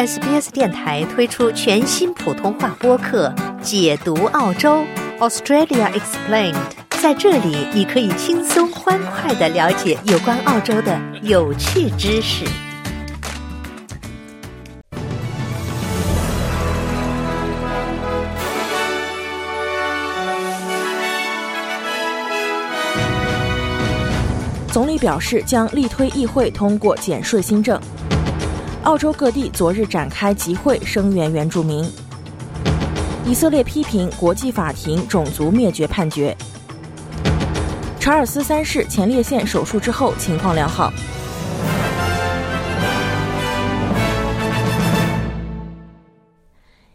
SBS 电台推出全新普通话播客《解读澳洲 Australia Explained》。在这里，你可以轻松欢快的了解有关澳洲的有趣知识。总理表示将力推议会通过减税新政。澳洲各地昨日展开集会声援原住民。以色列批评国际法庭种族灭绝判决。查尔斯三世前列腺手术之后情况良好。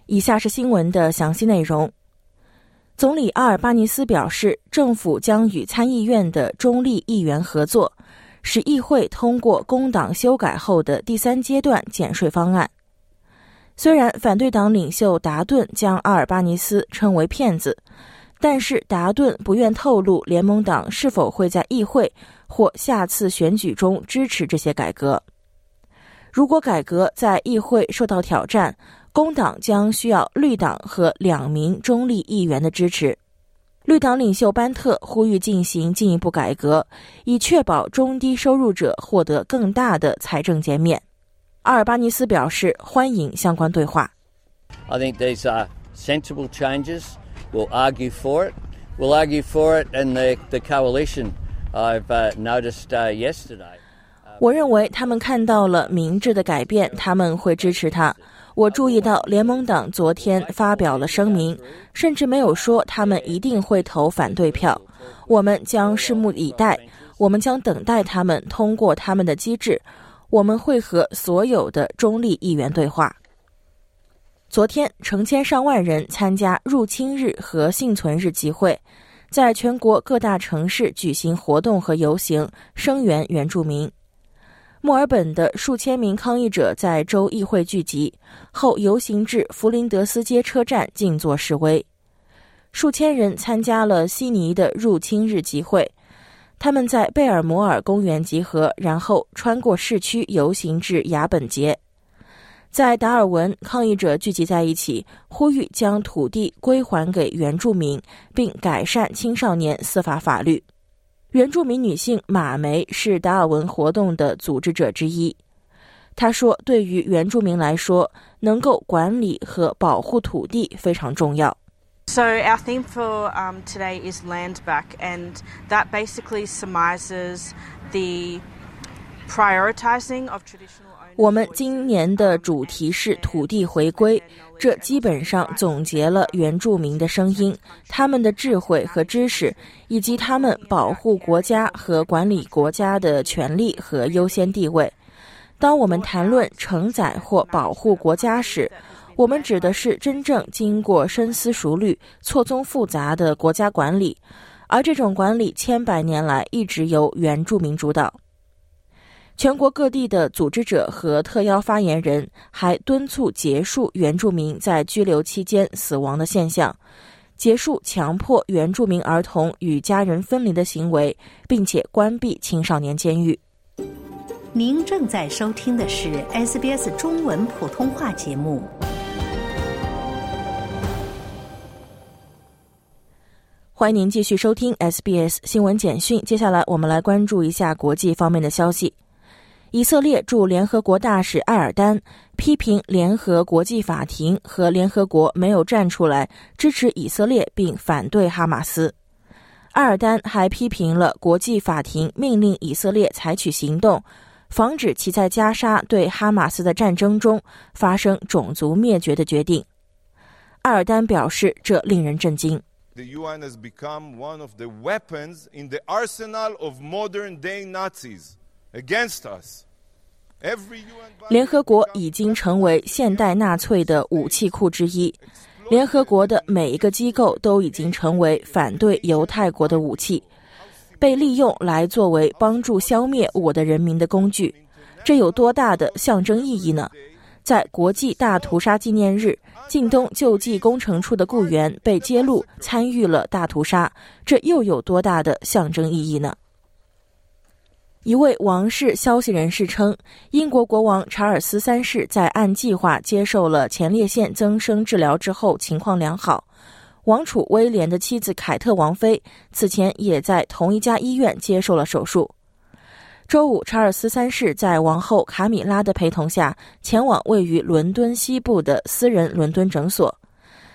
以下是新闻的详细内容。总理阿尔巴尼斯表示，政府将与参议院的中立议员合作。使议会通过工党修改后的第三阶段减税方案。虽然反对党领袖达顿将阿尔巴尼斯称为骗子，但是达顿不愿透露联盟党是否会在议会或下次选举中支持这些改革。如果改革在议会受到挑战，工党将需要绿党和两名中立议员的支持。绿党领袖班特呼吁进行进一步改革，以确保中低收入者获得更大的财政减免。阿尔巴尼斯表示欢迎相关对话。I think these are sensible changes. We'll argue for it. We'll argue for it in the the coalition. I've noticed yesterday. 我认为他们看到了明智的改变，他们会支持他。我注意到联盟党昨天发表了声明，甚至没有说他们一定会投反对票。我们将拭目以待，我们将等待他们通过他们的机制。我们会和所有的中立议员对话。昨天，成千上万人参加入侵日和幸存日集会，在全国各大城市举行活动和游行，声援原住民。墨尔本的数千名抗议者在州议会聚集后，游行至弗林德斯街车站静坐示威。数千人参加了悉尼的入侵日集会，他们在贝尔摩尔公园集合，然后穿过市区游行至雅本街。在达尔文，抗议者聚集在一起，呼吁将土地归还给原住民，并改善青少年司法法律。原住民女性马梅是达尔文活动的组织者之一。她说：“对于原住民来说，能够管理和保护土地非常重要。” So our theme for um today is land back, and that basically surmises the prioritizing of traditional. 我们今年的主题是土地回归，这基本上总结了原住民的声音、他们的智慧和知识，以及他们保护国家和管理国家的权利和优先地位。当我们谈论承载或保护国家时，我们指的是真正经过深思熟虑、错综复杂的国家管理，而这种管理千百年来一直由原住民主导。全国各地的组织者和特邀发言人还敦促结束原住民在拘留期间死亡的现象，结束强迫原住民儿童与家人分离的行为，并且关闭青少年监狱。您正在收听的是 SBS 中文普通话节目。欢迎您继续收听 SBS 新闻简讯。接下来，我们来关注一下国际方面的消息。以色列驻联合国大使埃尔丹批评联合国际法庭和联合国没有站出来支持以色列，并反对哈马斯。埃尔丹还批评了国际法庭命令以色列采取行动，防止其在加沙对哈马斯的战争中发生种族灭绝的决定。埃尔丹表示，这令人震惊。The UN has become one of the weapons in the arsenal of modern-day Nazis. Against us. 联合国已经成为现代纳粹的武器库之一。联合国的每一个机构都已经成为反对犹太国的武器，被利用来作为帮助消灭我的人民的工具。这有多大的象征意义呢？在国际大屠杀纪念日，近东救济工程处的雇员被揭露参与了大屠杀，这又有多大的象征意义呢？一位王室消息人士称，英国国王查尔斯三世在按计划接受了前列腺增生治疗之后，情况良好。王储威廉的妻子凯特王妃此前也在同一家医院接受了手术。周五，查尔斯三世在王后卡米拉的陪同下，前往位于伦敦西部的私人伦敦诊所。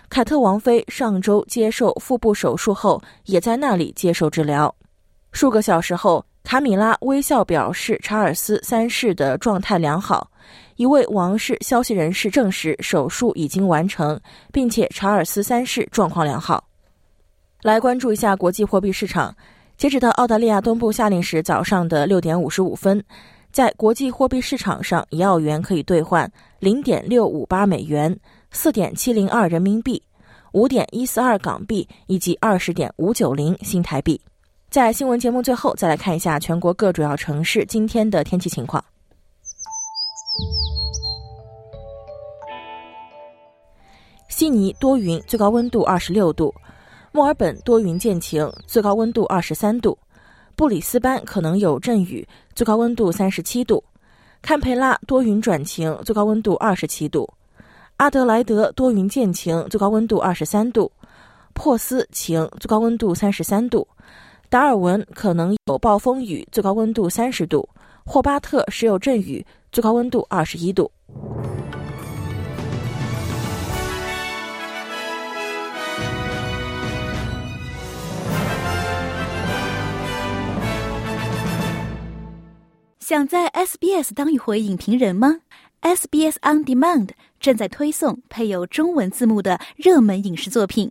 凯特王妃上周接受腹部手术后，也在那里接受治疗。数个小时后。卡米拉微笑表示，查尔斯三世的状态良好。一位王室消息人士证实，手术已经完成，并且查尔斯三世状况良好。来关注一下国际货币市场。截止到澳大利亚东部夏令时早上的六点五十五分，在国际货币市场上，一澳元可以兑换零点六五八美元、四点七零二人民币、五点一四二港币以及二十点五九零新台币。在新闻节目最后，再来看一下全国各主要城市今天的天气情况。悉尼多云，最高温度二十六度；墨尔本多云见晴，最高温度二十三度；布里斯班可能有阵雨，最高温度三十七度；堪培拉多云转晴，最高温度二十七度；阿德莱德多云见晴，最高温度二十三度；珀斯晴，最高温度三十三度。达尔文可能有暴风雨，最高温度三十度；霍巴特时有阵雨，最高温度二十一度。想在 SBS 当一回影评人吗？SBS On Demand 正在推送配有中文字幕的热门影视作品。